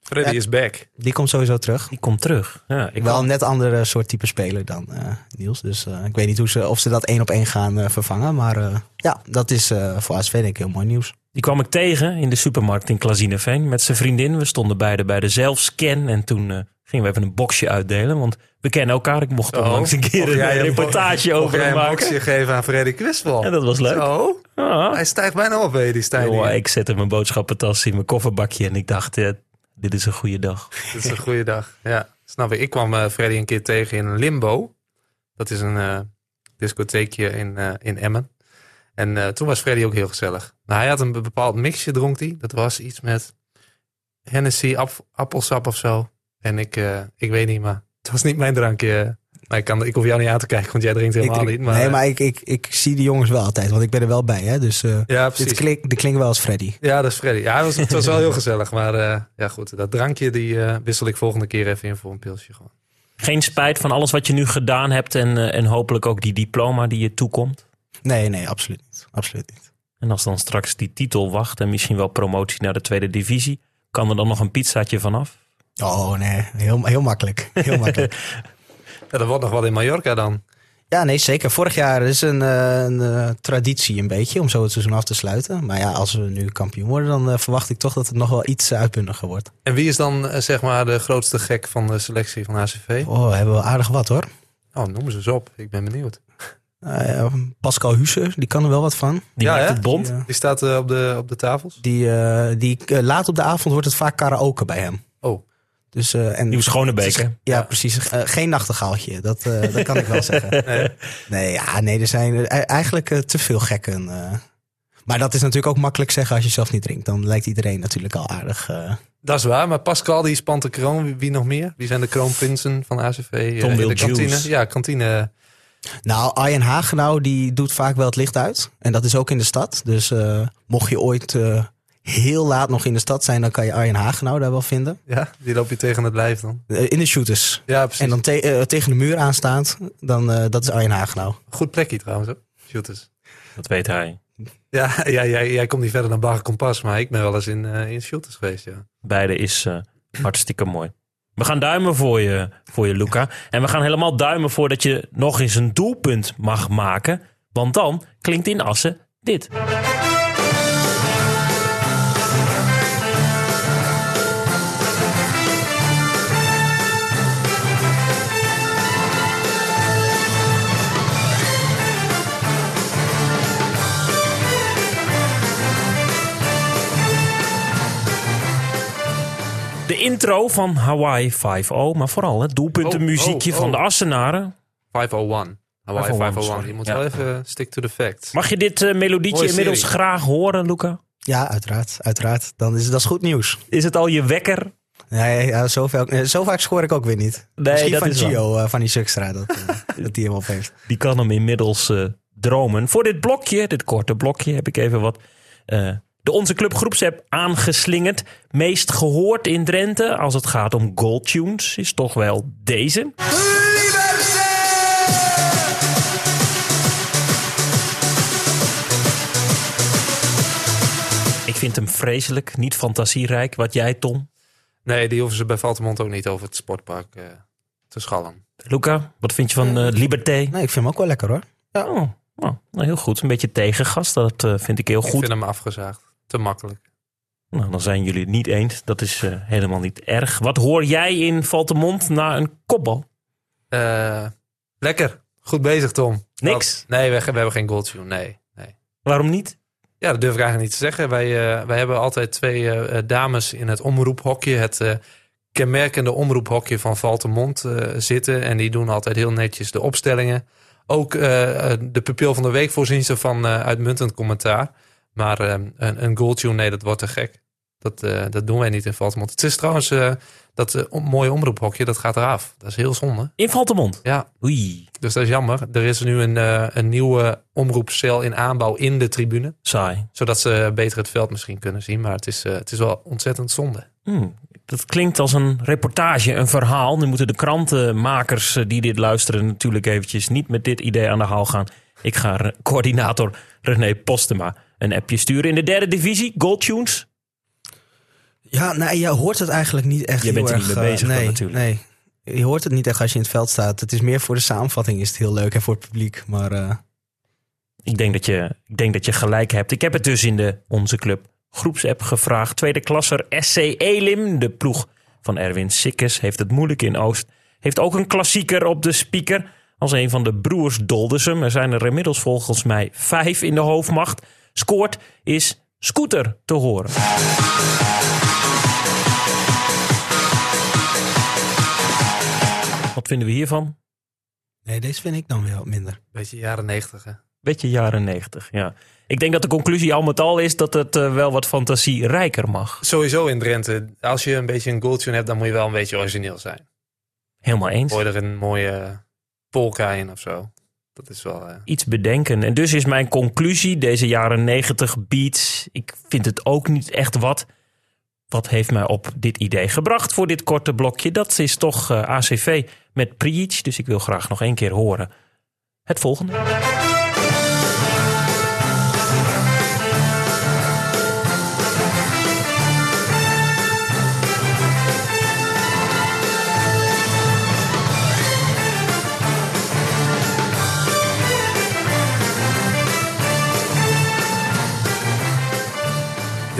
Freddy Ja. is back. Die komt sowieso terug. Die komt terug. Ja, ik wel wel. een net andere soort type speler dan eh, Niels. Dus eh, ik weet niet hoe ze, of ze dat één op één gaan vervangen. Maar eh, ja, dat is eh, voor ASV denk ik heel mooi nieuws. Die kwam ik tegen in de supermarkt in Klazineveen met zijn vriendin. We stonden beide bij de zelfscan en toen eh, gingen we even een boxje uitdelen. Want we kennen elkaar. Ik mocht onlangs een keer een jij een reportage over hem een maken. boxje geven aan Freddy Kwispel? Ja, dat was leuk. Zo, Ah. hij stijgt bijna op, hè, die hier. ik zette mijn boodschappentas in mijn kofferbakje en ik dacht, eh, dit is een goede dag. Dit is een goede dag. Ja, snap ik. Ik kwam eh, Freddy een keer tegen in Limbo. Dat is een eh, discotheekje in, eh, in Emmen. En eh, toen was Freddy ook heel gezellig. Nou, hij had een bepaald mixje, dronk hij. Dat was iets met Hennessy, ap- appelsap of zo. En ik, eh, ik weet niet, maar (laughs) het was niet mijn drankje. Maar ik, kan, ik hoef jou niet aan te kijken, want jij drinkt helemaal Ik- niet. Maar, nee, maar ik, ik, ik zie die jongens wel altijd, want ik ben er wel bij. Hè? Dus eh, ja, dit precies. klinkt, dit klinkt wel als Freddy. Ja, dat is Freddy. Ja, het was, het was wel heel gezellig. Maar eh, ja, goed. Dat drankje die eh, wissel ik volgende keer even in voor een pilsje gewoon. Geen spijt van alles wat je nu gedaan hebt en, en hopelijk ook die diploma die je toekomt. Nee, nee, absoluut niet. Absoluut niet. En als dan straks die titel wacht en misschien wel promotie naar de tweede divisie, kan er dan nog een pizzaatje vanaf? Oh nee, heel, heel makkelijk. Heel makkelijk. (laughs) Ja, dat wordt nog wel in Mallorca dan. Ja, nee, zeker. Vorig jaar is een, eh, een eh, traditie een beetje om zo het seizoen af te sluiten. Maar ja, als we nu kampioen worden, dan eh, verwacht ik toch dat het nog wel iets uitbundiger wordt. En wie is dan zeg maar de grootste gek van de selectie van ACV? Oh, hebben we aardig wat hoor. Oh, noem ze eens op. Ik ben benieuwd. Nou ja, Pascal Husse, die kan er wel wat van. Die Ja, maakt het bond. Die, Die staat eh, op, de, op de tafels. die, eh, die eh, laat op de avond wordt het vaak karaoke bij hem. Oh, Dus, eh, en Nieuw Schonebeker. Ja, Ja. precies. Eh, geen nachtegaaltje, dat, eh, dat kan ik wel (laughs) zeggen. nee. Nee, ja, nee, er zijn eh, eigenlijk te veel gekken. eh. Maar dat is natuurlijk ook makkelijk zeggen als je zelf niet drinkt. Dan lijkt iedereen natuurlijk al aardig. Dat is waar. Maar Pascal die spant de kroon. Wie, wie nog meer? Wie zijn de kroonprinsen van ACV? eh, Tom in de kantine. Juice. Ja, kantine. Nou, Arjen Hagenau die doet vaak wel het licht uit. En dat is ook in de stad. Dus eh, mocht je ooit eh, heel laat nog in de stad zijn, dan kan je Arjen Hagenau daar wel vinden. Ja, die loop je tegen het lijf dan. Eh, in de shooters. Ja, precies. En dan te- tegen de muur aanstaand, dan eh, dat is Arjen Hagenau. Goed plekje trouwens, hoor. Shooters. Dat weet hij. Ja, (laughs) ja jij, jij komt niet verder dan Bagger Kompas, maar ik ben wel eens in, in Shooters geweest, ja. Beide is eh, hartstikke mooi. We gaan duimen voor je, voor je, Luca. En we gaan helemaal duimen voor dat je nog eens een doelpunt mag maken. Want dan klinkt in Assen dit. De intro van Hawaii 5-0, maar vooral het doelpuntenmuziekje Oh, oh, van de oh. Assenaren. 501. Hawaii 501, 501. sorry. Je moet Ja. wel even stick to the facts. Mag je dit eh, melodietje Mooie inmiddels serie. graag horen, Luca? Ja, uiteraard. uiteraard. Dan is dat is goed nieuws. Is het al je wekker? Nee, ja, zo, veel, eh, zo vaak scoor ik ook weer niet. Nee, Misschien dat van is. Gio, eh, van die Sukstra, dat, (laughs) dat die hem op heeft. Die kan hem inmiddels dromen. Voor dit blokje, dit korte blokje, heb ik even wat eh, de Onze Club groepsapp aangeslingerd. Meest gehoord in Drenthe als het gaat om goaltunes is toch wel deze. Ik vind hem vreselijk, niet fantasierijk. Wat jij, Tom? Nee, die hoeven ze bij Valtemont ook niet over het sportpark eh, te schallen. Luca, wat vind je van eh, Liberté? Nee, ik vind hem ook wel lekker hoor. Oh, oh, nou, heel goed. Een beetje tegengast, dat eh, vind ik heel Ik goed. vind hem afgezaagd. Te makkelijk. Nou, dan zijn jullie het niet eens. Dat is eh, helemaal niet erg. Wat hoor jij in Valtemont na een kopbal? Eh, lekker. Goed bezig, Tom. Niks? Dat- nee, we, we hebben geen goaltune. Nee, nee. Waarom niet? Ja, dat durf ik eigenlijk niet te zeggen. Wij, eh, wij hebben altijd twee dames in het omroephokje. Het kenmerkende omroephokje van Valtemont eh, zitten. En die doen altijd heel netjes de opstellingen. Ook de pupil van de week voorzien ze van uitmuntend commentaar. Maar eh, een, een goaltune, nee, dat wordt te gek. Dat, eh, dat doen wij niet in Valtemont. Het is trouwens eh, dat eh, mooie omroephokje, dat gaat eraf. Dat is heel zonde. In Valtemont. Ja, Oei, dus dat is jammer. Er is nu een, een nieuwe omroepcel in aanbouw in de tribune. saai. Zodat ze beter het veld misschien kunnen zien. Maar het is, het is wel ontzettend zonde. Hmm, dat klinkt als een reportage, een verhaal. Nu moeten de krantenmakers eh, die dit luisteren natuurlijk eventjes niet met dit idee aan de haal gaan. Ik ga coördinator René Postema een appje sturen. In de derde divisie, Goldtunes. Ja, nee, je hoort het eigenlijk niet echt Je bent er niet mee eh, bezig nee, natuurlijk. Nee, je hoort het niet echt als je in het veld staat. Het is meer voor de samenvatting is het heel leuk en voor het publiek. Maar eh, Ik denk, dat je, ik denk dat je gelijk hebt. Ik heb het dus in de Onze Club groepsapp gevraagd. Tweede klasser SC Elim, de ploeg van Erwin Sikkes, heeft het moeilijk in Oost. Heeft ook een klassieker op de speaker als een van de broers Doldersum. Er zijn er inmiddels volgens mij vijf in de hoofdmacht. Scoort is Scooter te horen. Wat vinden we hiervan? nee, deze vind ik dan wel minder. Beetje jaren negentig. Beetje jaren negentig, ja. Ik denk dat de conclusie al met al is dat het eh, wel wat fantasierijker mag. Sowieso in Drenthe. Als je een beetje een goaltune hebt, dan moet je wel een beetje origineel zijn. Helemaal eens. Gooi er een mooie polka in of zo. Dat is wel... eh, Iets bedenken. En dus is mijn conclusie, deze jaren negentig beats, ik vind het ook niet echt wat. Wat heeft mij op dit idee gebracht voor dit korte blokje? Dat is toch eh, ACV met Prijic. Dus ik wil graag nog één keer horen. Het volgende.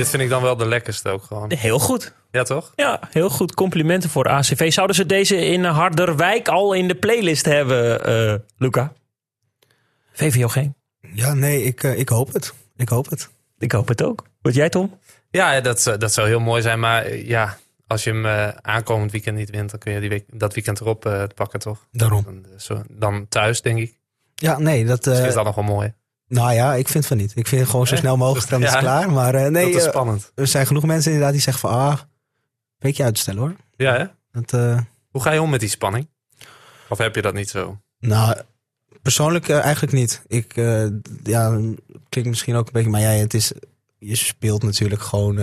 Dit vind ik dan wel de lekkerste ook gewoon. Heel goed. Ja, toch? Ja, heel goed. Complimenten voor ACV. Zouden ze deze in Harderwijk al in de playlist hebben, eh, Luca? VVOG? Ja, nee, ik, eh, ik hoop het. Ik hoop het. Ik hoop het ook. Wat jij, Tom? Ja, dat, zou- dat zou heel mooi zijn. Maar eh, ja, als je hem eh, aankomend weekend niet wint, dan kun je die week, dat weekend erop eh, pakken, toch? Daarom. Dan, eh, zo, dan thuis, denk ik. Ja, nee, dat... Dus eh, is dat nog wel mooi. Nou ja, ik vind van niet. Ik vind gewoon zo snel mogelijk, dan is het klaar. Maar eh, nee, dat is eh, spannend. er zijn genoeg mensen inderdaad die zeggen van... Ah, een beetje uitstellen hoor. Ja, hè? Dat, eh, Hoe ga je om met die spanning? Of heb je dat niet zo? nou, persoonlijk eigenlijk niet. Ik, ja, klinkt misschien ook een beetje... Maar ja, het is je speelt natuurlijk gewoon,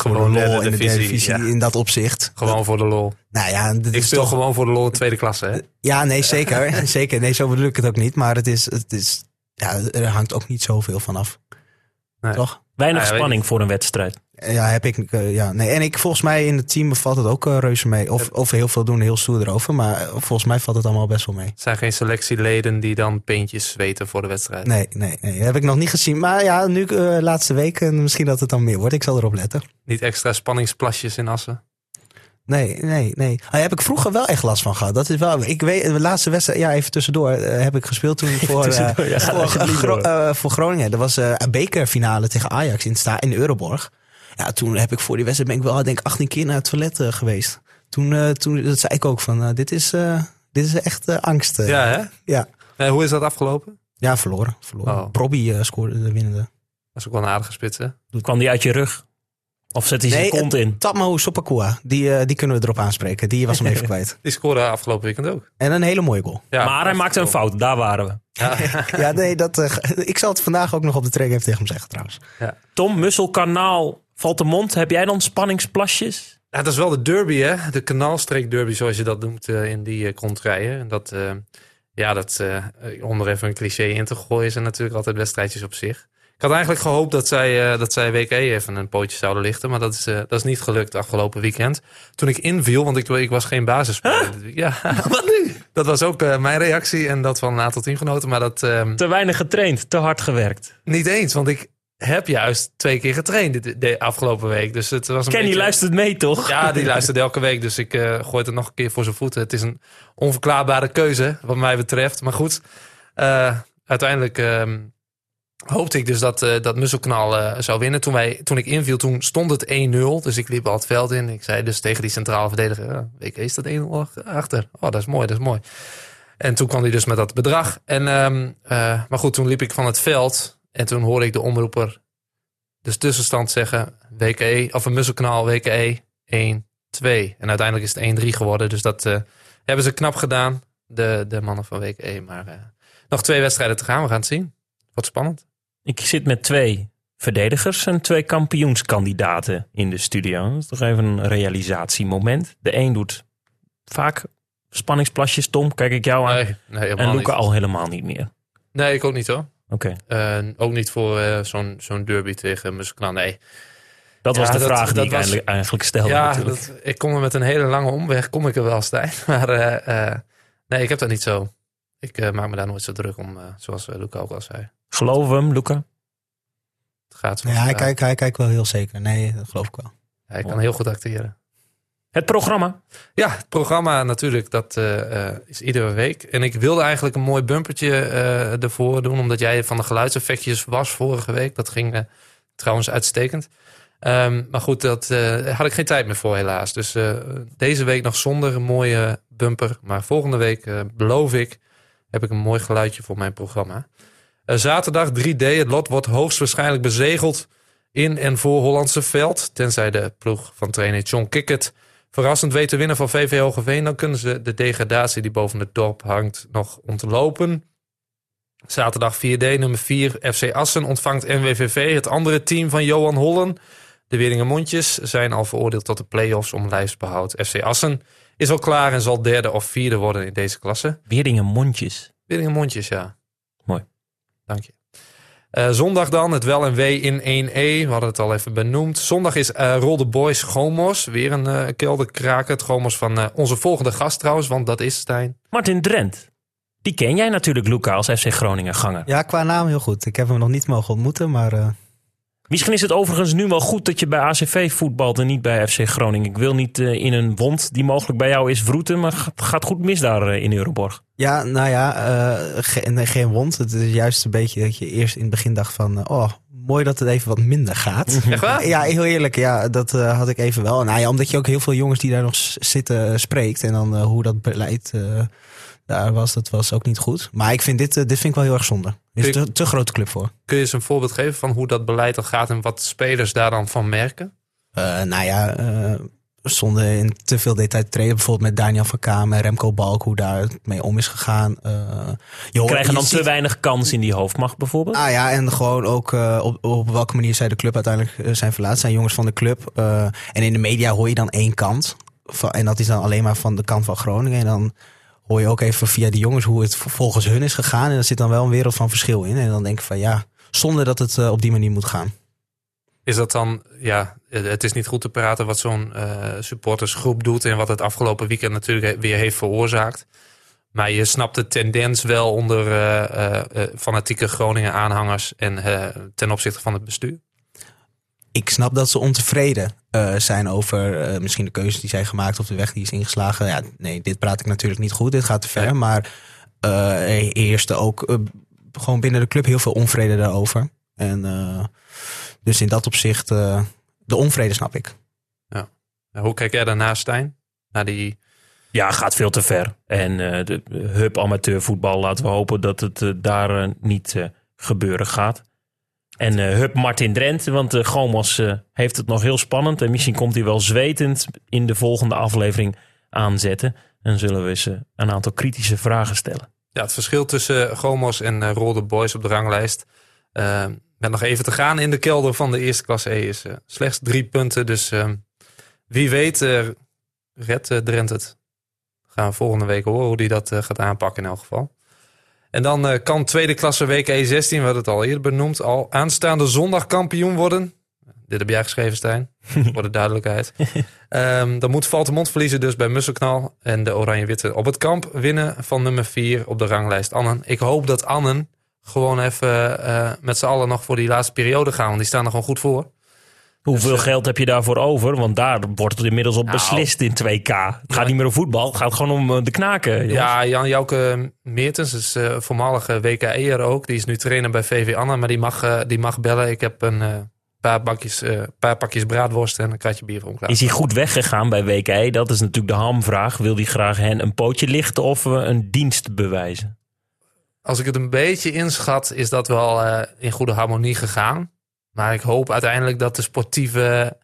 Gewoon lol in de derde divisie, ja. in dat opzicht. Gewoon voor de lol. Nou ja, dit Ik is speel toch, gewoon voor de lol in tweede klasse, hè? Ja, nee, zeker. (laughs) zeker. Nee, zo bedoel ik het ook niet. Maar het is, het is, ja, er hangt ook niet zoveel van af. Nee. Toch? Weinig Ah, ja, weet spanning voor een wedstrijd. Ja, heb ik. eh, ja, nee. En ik, volgens mij in het team valt het ook eh, reuze mee. Of, of heel veel doen, heel stoer erover. Maar eh, volgens mij valt het allemaal best wel mee. Het zijn geen selectieleden die dan peentjes zweten voor de wedstrijd. Nee, nee, nee. Dat heb ik nog niet gezien. Maar ja, nu laatste week. En misschien dat het dan meer wordt. Ik zal erop letten. Niet extra spanningsplasjes in Assen. Nee, nee, nee. Ah, daar heb ik vroeger wel echt last van gehad. Dat is wel. Ik weet, de laatste wedstrijd, ja, even tussendoor, heb ik gespeeld toen (laughs) voor, ja, voor, Gro- Groningen. Dat was een bekerfinale tegen Ajax in, sta in Euroborg. Ja, toen heb ik voor die wedstrijd ben ik wel, denk ik, 18 keer naar het toilet eh, geweest. Toen, eh, toen dat zei ik ook van, eh, dit is, eh, dit is echt angst. Ja, hè? ja. Hoe is dat afgelopen? Ja, verloren. verloren. Oh. Scoorde de winnende. Dat is ook wel een aardige spits, hè? Kwam die uit je rug? Of zet hij zijn kont in? Tapmo Sopakua, die, eh, die kunnen we erop aanspreken. Die was hem even (laughs) kwijt. Die scoorde afgelopen weekend ook. En een hele mooie goal. Ja, maar hij maakte een fout, daar waren we. Ja, (laughs) nee, dat, ik zal het vandaag ook nog op de training even tegen hem zeggen trouwens. Tom, Musselkanaal, valt de mond. Heb jij dan spanningsplasjes? Dat is wel de derby, hè? De kanaalstreek derby, zoals je dat noemt eh, in die uh, kontrijen. En dat, eh, ja, dat, om er even een cliché in te gooien, zijn natuurlijk altijd wedstrijdjes op zich. Ik had eigenlijk gehoopt dat zij, dat zij WK even een pootje zouden lichten. Maar dat is, dat is niet gelukt afgelopen weekend. Toen ik inviel, want ik, ik was geen basisspeler. Ja, (laughs) Wat nu? dat was ook mijn reactie en dat van een aantal teamgenoten. Maar dat ehm, Te weinig getraind, te hard gewerkt. niet eens, want ik heb juist twee keer getraind dit- de afgelopen week. Dus het was een Kenny beetje- luistert mee, toch? Ja, die luistert elke week. Dus ik eh, gooi het er nog een keer voor zijn voeten. Het is een onverklaarbare keuze, wat mij betreft. Maar goed, eh, uiteindelijk ehm, hoopte ik dus dat, eh dat Musselknal zou winnen. Toen, wij, toen ik inviel, toen stond het 1-0. Dus ik liep al het veld in. Ik zei dus tegen die centrale verdediger... WK is dat 1-0 achter. Oh, dat is mooi, dat is mooi. En toen kwam hij dus met dat bedrag. En, ehm, eh, maar goed, toen liep ik van het veld. En toen hoorde ik de omroeper dus tussenstand zeggen... WKE, of een Musselkanaal WKE 1-2. En uiteindelijk is het 1-3 geworden. Dus dat eh, hebben ze knap gedaan, de, de mannen van WKE. Maar eh, nog twee wedstrijden te gaan, we gaan het zien. Wat spannend. Ik zit met twee verdedigers en twee kampioenskandidaten in de studio. Dat is toch even een realisatiemoment. De een doet vaak spanningsplasjes. Tom, kijk ik jou aan. Nee, en Luca niet. al helemaal niet meer. Nee, ik ook niet hoor. Oké, ook niet voor eh, zo'n zo'n derby tegen Musselkanaal. Nee, dat was Ja, de dat- vraag die dat ik was- eigenlijk, eigenlijk stelde ja, dat, ik kom er met een hele lange omweg, kom ik er wel, Stijn. (laughs) Maar eh, eh, nee, ik heb dat niet zo. Ik eh, maak me daar nooit zo druk om, zoals Luca ook al zei. We hem, Luca? Het gaat Ja, hij, kijkt, hij kijkt wel heel zeker. Nee, dat geloof ik wel. Hij kan heel goed acteren. Het programma. Ja, het programma natuurlijk, dat eh, eh, is iedere week. En ik wilde eigenlijk een mooi bumpertje eh, ervoor doen, omdat jij van de geluidseffectjes was vorige week. Dat ging trouwens uitstekend. Ehm, maar goed, eh, had ik geen tijd meer voor helaas. Dus deze week nog zonder een mooie bumper. Maar volgende week, beloof ik, heb ik een mooi geluidje voor mijn programma. Zaterdag 3D, het lot wordt hoogstwaarschijnlijk bezegeld in en voor Hollandse veld. Tenzij de ploeg van trainer John Kickert verrassend weet te winnen van VV Hogeveen... dan kunnen ze de degradatie die boven het dorp hangt nog ontlopen. Zaterdag 4D, nummer 4, FC Assen ontvangt NWVV... het andere team van Johan Hollen. De Wieringermondjes zijn al veroordeeld tot de play-offs om lijfsbehoud. FC Assen is al klaar en zal derde of vierde worden in deze klasse. Weerdingen mondjes. Wieringermondjes, ja. Mooi. Dank je. Eh, zondag dan, het wel en wee in 1E. We hadden het al even benoemd. Zondag is eh Rolde Boys Gomos. Weer een eh kelderkraker. Het Gomos van eh, onze volgende gast trouwens, want dat is Stijn. Martin Drent. Die ken jij natuurlijk, Luca, als FC Groningen ganger. Ja, qua naam heel goed. Ik heb hem nog niet mogen ontmoeten, maar eh, Misschien is het overigens nu wel goed dat je bij ACV voetbalt en niet bij FC Groningen. Ik wil niet eh, in een wond die mogelijk bij jou is vroeten, maar het gaat goed mis daar eh, in Euroborg. ja, nou ja, eh, ge- nee, geen wond. Het is juist een beetje dat je eerst in het begin dacht van, oh, mooi dat het even wat minder gaat. (laughs) Echt waar? Ja, heel eerlijk. Ja, dat had ik even wel. Nou ja, omdat je ook heel veel jongens die daar nog zitten spreekt. En dan hoe dat beleid daar was, dat was ook niet goed. Maar ik vind dit, eh, dit vind ik wel heel erg zonde. Er is te, te grote club voor. Kun je eens een voorbeeld geven van hoe dat beleid dan gaat en wat spelers daar dan van merken? Eh, nou ja, eh, zonder in te veel detail te treden. Bijvoorbeeld met Daniel van Kamer, Remco Balk, hoe daar mee om is gegaan. Uh, je hoort- Krijgen je dan te ziet- weinig kans in die hoofdmacht bijvoorbeeld? Ah ja, en gewoon ook eh, op, op welke manier zij de club uiteindelijk zijn verlaten. Zijn jongens van de club. eh, en in de media hoor je dan één kant. Van, en dat is dan alleen maar van de kant van Groningen. En dan hoor je ook even via die jongens hoe het volgens hun is gegaan. En er zit dan wel een wereld van verschil in. En dan denk ik van ja, zonder dat het eh, op die manier moet gaan. Is dat dan, ja, het is niet goed te praten wat zo'n eh, supportersgroep doet en wat het afgelopen weekend natuurlijk weer heeft veroorzaakt. Maar je snapt de tendens wel onder eh, fanatieke Groningen aanhangers en ten opzichte van het bestuur. Ik snap dat ze ontevreden eh, zijn over eh, misschien de keuze die zij gemaakt of de weg die is ingeslagen. Ja, nee, dit praat ik natuurlijk niet goed. Dit gaat te ver. Maar eh, er heerste ook eh, gewoon binnen de club heel veel onvrede daarover. En eh, dus in dat opzicht, eh, de onvrede snap ik. Hoe kijk jij daarnaast, Stijn? Naar die, Ja, gaat veel te ver. En eh, de hub amateurvoetbal, laten we hopen dat het eh, daar eh, niet eh, gebeuren gaat. En eh hub Martin Drent, want uh, Gomos eh, heeft het nog heel spannend. En misschien komt hij wel zwetend in de volgende aflevering aanzetten. En zullen we eh, een aantal kritische vragen stellen. ja, het verschil tussen Gomos en eh Rolde Boys op de ranglijst. eh, met nog even te gaan in de kelder van de eerste klasse E is eh, slechts drie punten. Dus eh, wie weet eh redt eh, Drent het. Gaan we volgende week horen hoe die dat eh, gaat aanpakken in elk geval. En dan eh, kan tweede klasse week E16, we hadden het al eerder benoemd, al aanstaande zondag kampioen worden. Dit heb jij geschreven, Stijn, (laughs) voor de duidelijkheid. Ehm, dan moet Valtemont verliezen dus bij Musselknal. En de Oranje-Witte op het kamp winnen van nummer 4 op de ranglijst Annen. Ik hoop dat Annen gewoon even eh, met z'n allen nog voor die laatste periode gaan. Want die staan er gewoon goed voor. Hoeveel eh, geld heb je daarvoor over? Want daar wordt het inmiddels op Nou. beslist in 2K. Het gaat niet meer om voetbal, het gaat gewoon om eh, de knaken. jongens. Ja, Jan Jouke Meertens is eh voormalige WKE'er ook. Die is nu trainer bij VV Annen. Maar die mag, die mag bellen. Ik heb een paar, bakjes, paar pakjes braadworst en een kratje bier voor hem klaar. Is hij goed weggegaan bij WK? Dat is natuurlijk de hamvraag. Wil hij graag hen een pootje lichten of een dienst bewijzen? Als ik het een beetje inschat, is dat wel in goede harmonie gegaan. Maar ik hoop uiteindelijk dat de sportieve,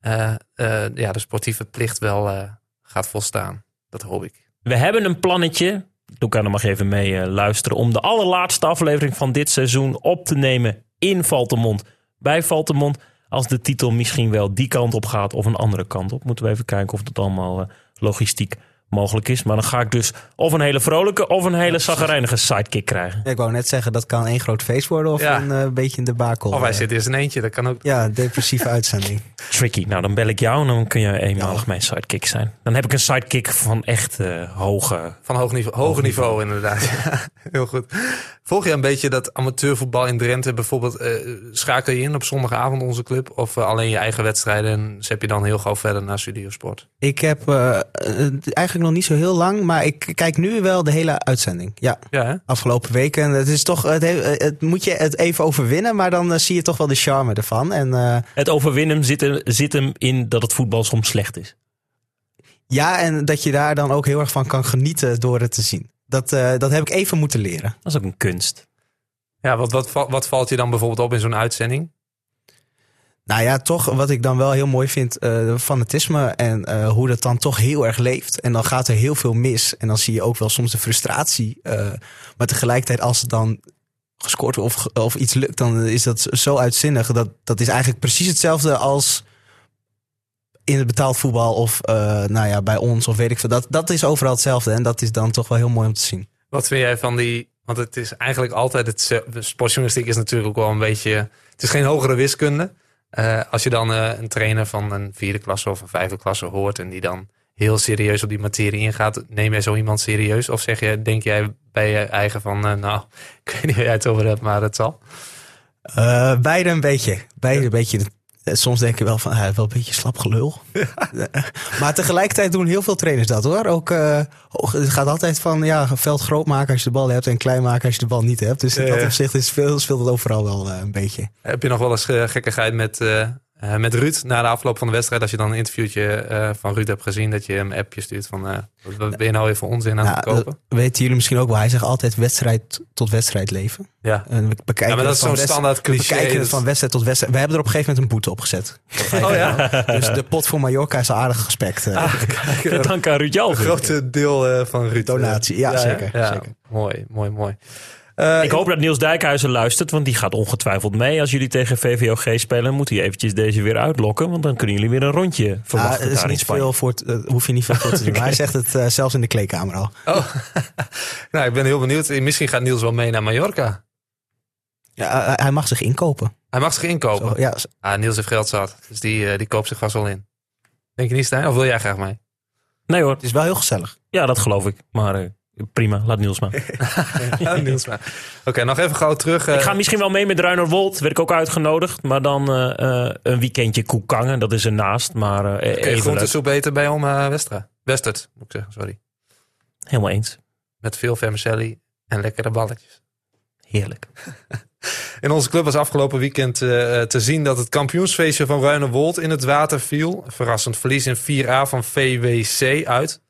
eh, eh, ja, de sportieve plicht wel eh, gaat volstaan. Dat hoop ik. We hebben een plannetje. Luca, dan mag je even mee luisteren. Om de allerlaatste aflevering van dit seizoen op te nemen in Valtemont. Bij Valtemont. Als de titel misschien wel die kant op gaat of een andere kant op. Moeten we even kijken of dat allemaal logistiek mogelijk is. Maar dan ga ik dus of een hele vrolijke of een hele zaggerijnige sidekick krijgen. Ja, ik wou net zeggen, dat kan één groot feest worden of Ja. een eh, beetje een debakel. Of hij Eh, zit eerst in eentje, dat kan ook. Ja, depressieve (laughs) uitzending. Tricky. Nou, dan bel ik jou en dan kun je eenmalig mijn sidekick zijn. Dan heb ik een sidekick van echt eh, hoge... Van hoog niveau, hoger niveau, inderdaad. (laughs) Ja, heel goed. Volg je een beetje dat amateurvoetbal in Drenthe? Bijvoorbeeld eh, schakel je in op zondagavond onze club? Of alleen je eigen wedstrijden en zet je dan heel gauw verder naar Studiosport? Ik heb eh, eh, eigenlijk nog niet zo heel lang, maar ik kijk nu wel de hele uitzending. Ja, Ja, hè? afgelopen weken. Het is toch, het, he- het moet je het even overwinnen, maar dan eh, zie je toch wel de charme ervan. En eh, Het overwinnen zit, er- zit hem in dat het voetbal soms slecht is. ja, en dat je daar dan ook heel erg van kan genieten door het te zien. Dat, eh, dat heb ik even moeten leren. Dat is ook een kunst. Ja, wat, wat valt je dan bijvoorbeeld op in zo'n uitzending? Nou ja, toch wat ik dan wel heel mooi vind, eh fanatisme en eh, hoe dat dan toch heel erg leeft. En dan gaat er heel veel mis. En dan zie je ook wel soms de frustratie. eh, maar tegelijkertijd als het dan gescoord wordt of, of iets lukt, dan is dat zo uitzinnig. Dat, dat is eigenlijk precies hetzelfde als in het betaald voetbal of nou ja, bij ons of weet ik veel. Dat, dat is overal hetzelfde en dat is dan toch wel heel mooi om te zien. Wat vind jij van die... Want het is eigenlijk altijd het... Sportjournalistiek is natuurlijk ook wel een beetje... Het is geen hogere wiskunde. Eh, als je dan eh, een trainer van een vierde klasse of een vijfde klasse hoort... en die dan heel serieus op die materie ingaat... neem jij zo iemand serieus? Of zeg je, denk jij bij je eigen van... eh, nou, (laughs) ik weet niet waar jij het over hebt, maar het zal. Beide een beetje. Beide een beetje. Eh, Soms denk je wel van, ah, wel een beetje slap gelul. (laughs) Maar tegelijkertijd doen heel veel trainers dat hoor. Ook, eh, hoog- het gaat altijd van, ja, veld groot maken als je de bal hebt en klein maken als je de bal niet hebt. Dus in dat opzicht is veel, speelt het overal wel een beetje. Heb je nog wel eens gekkigheid met, eh, met Ruud na de afloop van de wedstrijd. Als je dan een interviewtje eh, van Ruud hebt gezien, dat je hem een appje stuurt van eh, wat ben je nou weer voor onzin aan Nou, het kopen? dat weten jullie misschien ook wel. Hij zegt altijd wedstrijd tot wedstrijd leven. Ja. En we bekijken Ja, maar dat het is van zo'n standaard we bekijken het dus- van wedstrijd tot wedstrijd. We hebben er op een gegeven moment een boete op gezet. Oh ja? (laughs) Dus de pot voor Mallorca is aardig gespekt. Ah, (laughs) Dank aan Ruud Een Jalving. grote deel eh, van Ruud. Donatie, ja, zeker, Ja, zeker. Mooi, mooi, mooi. Eh, Ik hoop dat Niels Dijkhuizen luistert, want die gaat ongetwijfeld mee. Als jullie tegen VVOG spelen, moet hij eventjes deze weer uitlokken. Want dan kunnen jullie weer een rondje Ah, verwachten er is daar niet veel voor, eh, hoef je niet veel voor te doen. (laughs) Hij zegt het eh, zelfs in de kleedkamer al. Oh, (laughs) nou, ik ben heel benieuwd. Misschien gaat Niels wel mee naar Mallorca. Ja, hij mag zich inkopen. Hij mag zich inkopen. Zo, ja, Ah, Niels heeft geld zat, dus die, die koopt zich vast wel in. Denk je niet, Stijn? Of wil jij graag mee? Nee hoor, het is wel heel gezellig. ja dat geloof ik. Maar prima, laat Niels maar. (laughs) Niels maar. Oké, nog even gauw terug. eh, Ik ga misschien wel mee met Ruinerwold, werd ik ook uitgenodigd. Maar dan eh, eh, een weekendje Koekangen, dat is ernaast. Maar Kun je even groentesoep beter bij Oma Westra? Westert, moet ik zeggen, sorry. Helemaal eens. Met veel vermicelli en lekkere balletjes. Heerlijk. (laughs) In onze club was afgelopen weekend te zien dat het kampioensfeestje van Ruinewold in het water viel. Verrassend verlies in 4A van VWC uit.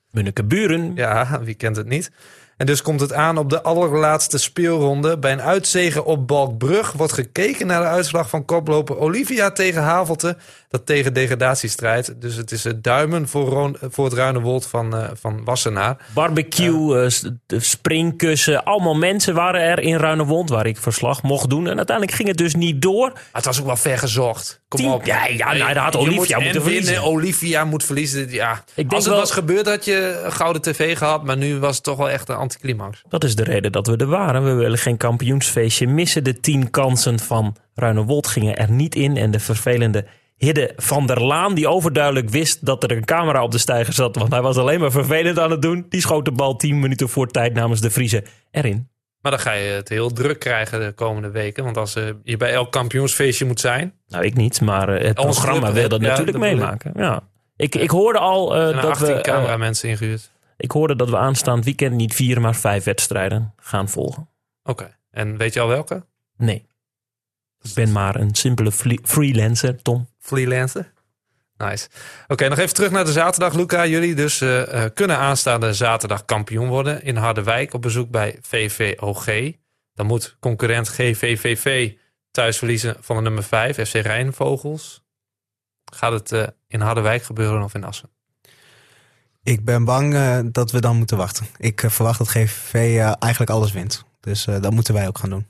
Ja, wie kent het niet? En dus komt het aan op de allerlaatste speelronde. Bij een uitzegen op Balkbrug wordt gekeken naar de uitslag van koploper Olivia tegen Havelte. Dat tegen degradatie strijdt. Dus het is het duimen voor, Roon- voor het Ruinewold van, eh, van Wassenaar. Barbecue, eh, springkussen. Allemaal mensen waren er in Ruinerwold waar ik verslag mocht doen. En uiteindelijk ging het dus niet door. Maar het was ook wel ver gezocht. Kom Tien- op. Ja, ja, nou, daar had Olivia moet en moeten verliezen. winnen, Olivia moet verliezen. Ja. denk Als het wel- was gebeurd had je een gouden tv gehad. Maar nu was het toch wel echt een anticlimax. Dat is de reden dat we er waren. We willen geen kampioensfeestje missen. De tien kansen van Ruinerwold gingen er niet in. En de vervelende Hidde van der Laan, die overduidelijk wist dat er een camera op de stijger zat. Want hij was alleen maar vervelend aan het doen. Die schoot de bal tien minuten voor tijd namens de Vriezen erin. Maar dan ga je het heel druk krijgen de komende weken. Want als eh, je bij elk kampioensfeestje moet zijn. Nou, ik niet, maar eh, het programma wil dat ja, natuurlijk meemaken. Ja. Ik, ik hoorde al zijn dat 18 we. cameramensen ingehuurd. ik hoorde dat we aanstaand weekend niet vier, maar vijf wedstrijden gaan volgen. Oké. En weet je al welke? Nee. Ik ben maar een simpele freelancer, Tom. Freelancer. Nice. Oké, nog even terug naar de zaterdag. Luca, jullie dus eh, kunnen aanstaande zaterdag kampioen worden in Harderwijk op bezoek bij VVOG. Dan moet concurrent GVVV thuis verliezen van de nummer 5, FC Rijnvogels. Gaat het eh, in Harderwijk gebeuren of in Assen? Ik ben bang dat we dan moeten wachten. Ik verwacht dat GVV eigenlijk alles wint. Dus dat moeten wij ook gaan doen.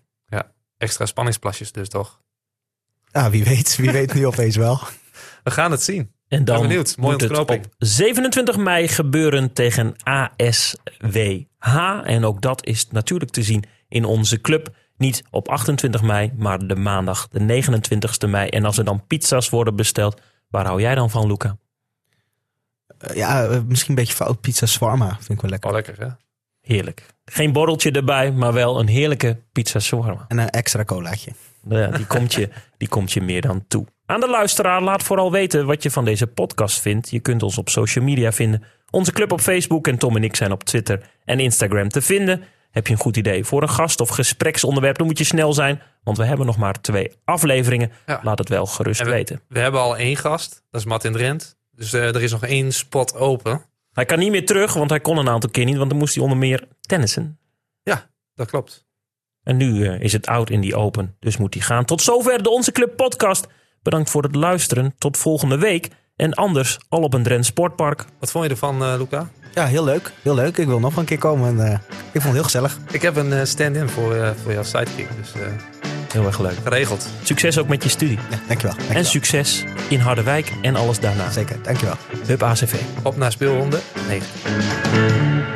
Extra spanningsplasjes dus toch? Ja, wie weet. Wie weet nu opeens wel. We gaan het zien. En dan Ben benieuwd. Mooie moet het ontknoping. op 27 mei gebeuren tegen ASWH. En ook dat is natuurlijk te zien in onze club. Niet op 28 mei, maar de maandag de 29ste mei. En als er dan pizza's worden besteld, waar hou jij dan van, Luca? Eh, ja, eh, misschien een beetje fout. Pizza shawarma vind ik wel lekker. Oh, lekker hè? Heerlijk. Geen borreltje erbij, maar wel een heerlijke pizza shawarma. En een extra colaatje. Ja, die, komt je, die komt je meer dan toe. Aan de luisteraar, laat vooral weten wat je van deze podcast vindt. Je kunt ons op social media vinden. Onze club op Facebook en Tom en ik zijn op Twitter en Instagram te vinden. Heb je een goed idee voor een gast of gespreksonderwerp, dan moet je snel zijn. Want we hebben nog maar twee afleveringen. Ja. Laat het wel gerust En we- weten. We hebben al één gast. Dat is Martin Drent. Dus eh, er is nog één spot open. Hij kan niet meer terug, want hij kon een aantal keer niet. Want dan moest hij onder meer tennissen. Ja, dat klopt. En nu eh, is het oud in die open, dus moet hij gaan. Tot zover de Onze Club podcast. Bedankt voor het luisteren. Tot volgende week. En anders al op een Drent Sportpark. Wat vond je ervan, eh, Luca? Ja, heel leuk. Heel leuk. Ik wil nog een keer komen. En, eh, ik vond het heel gezellig. Ik heb een eh, stand-in voor, eh, voor jouw sidekick. Dus eh, Heel erg leuk. geregeld. Succes ook met je studie. Ja, dankjewel. dankjewel. En succes in Harderwijk en alles daarna. Zeker, dankjewel. Hub ACV. Op naar speelronde 9.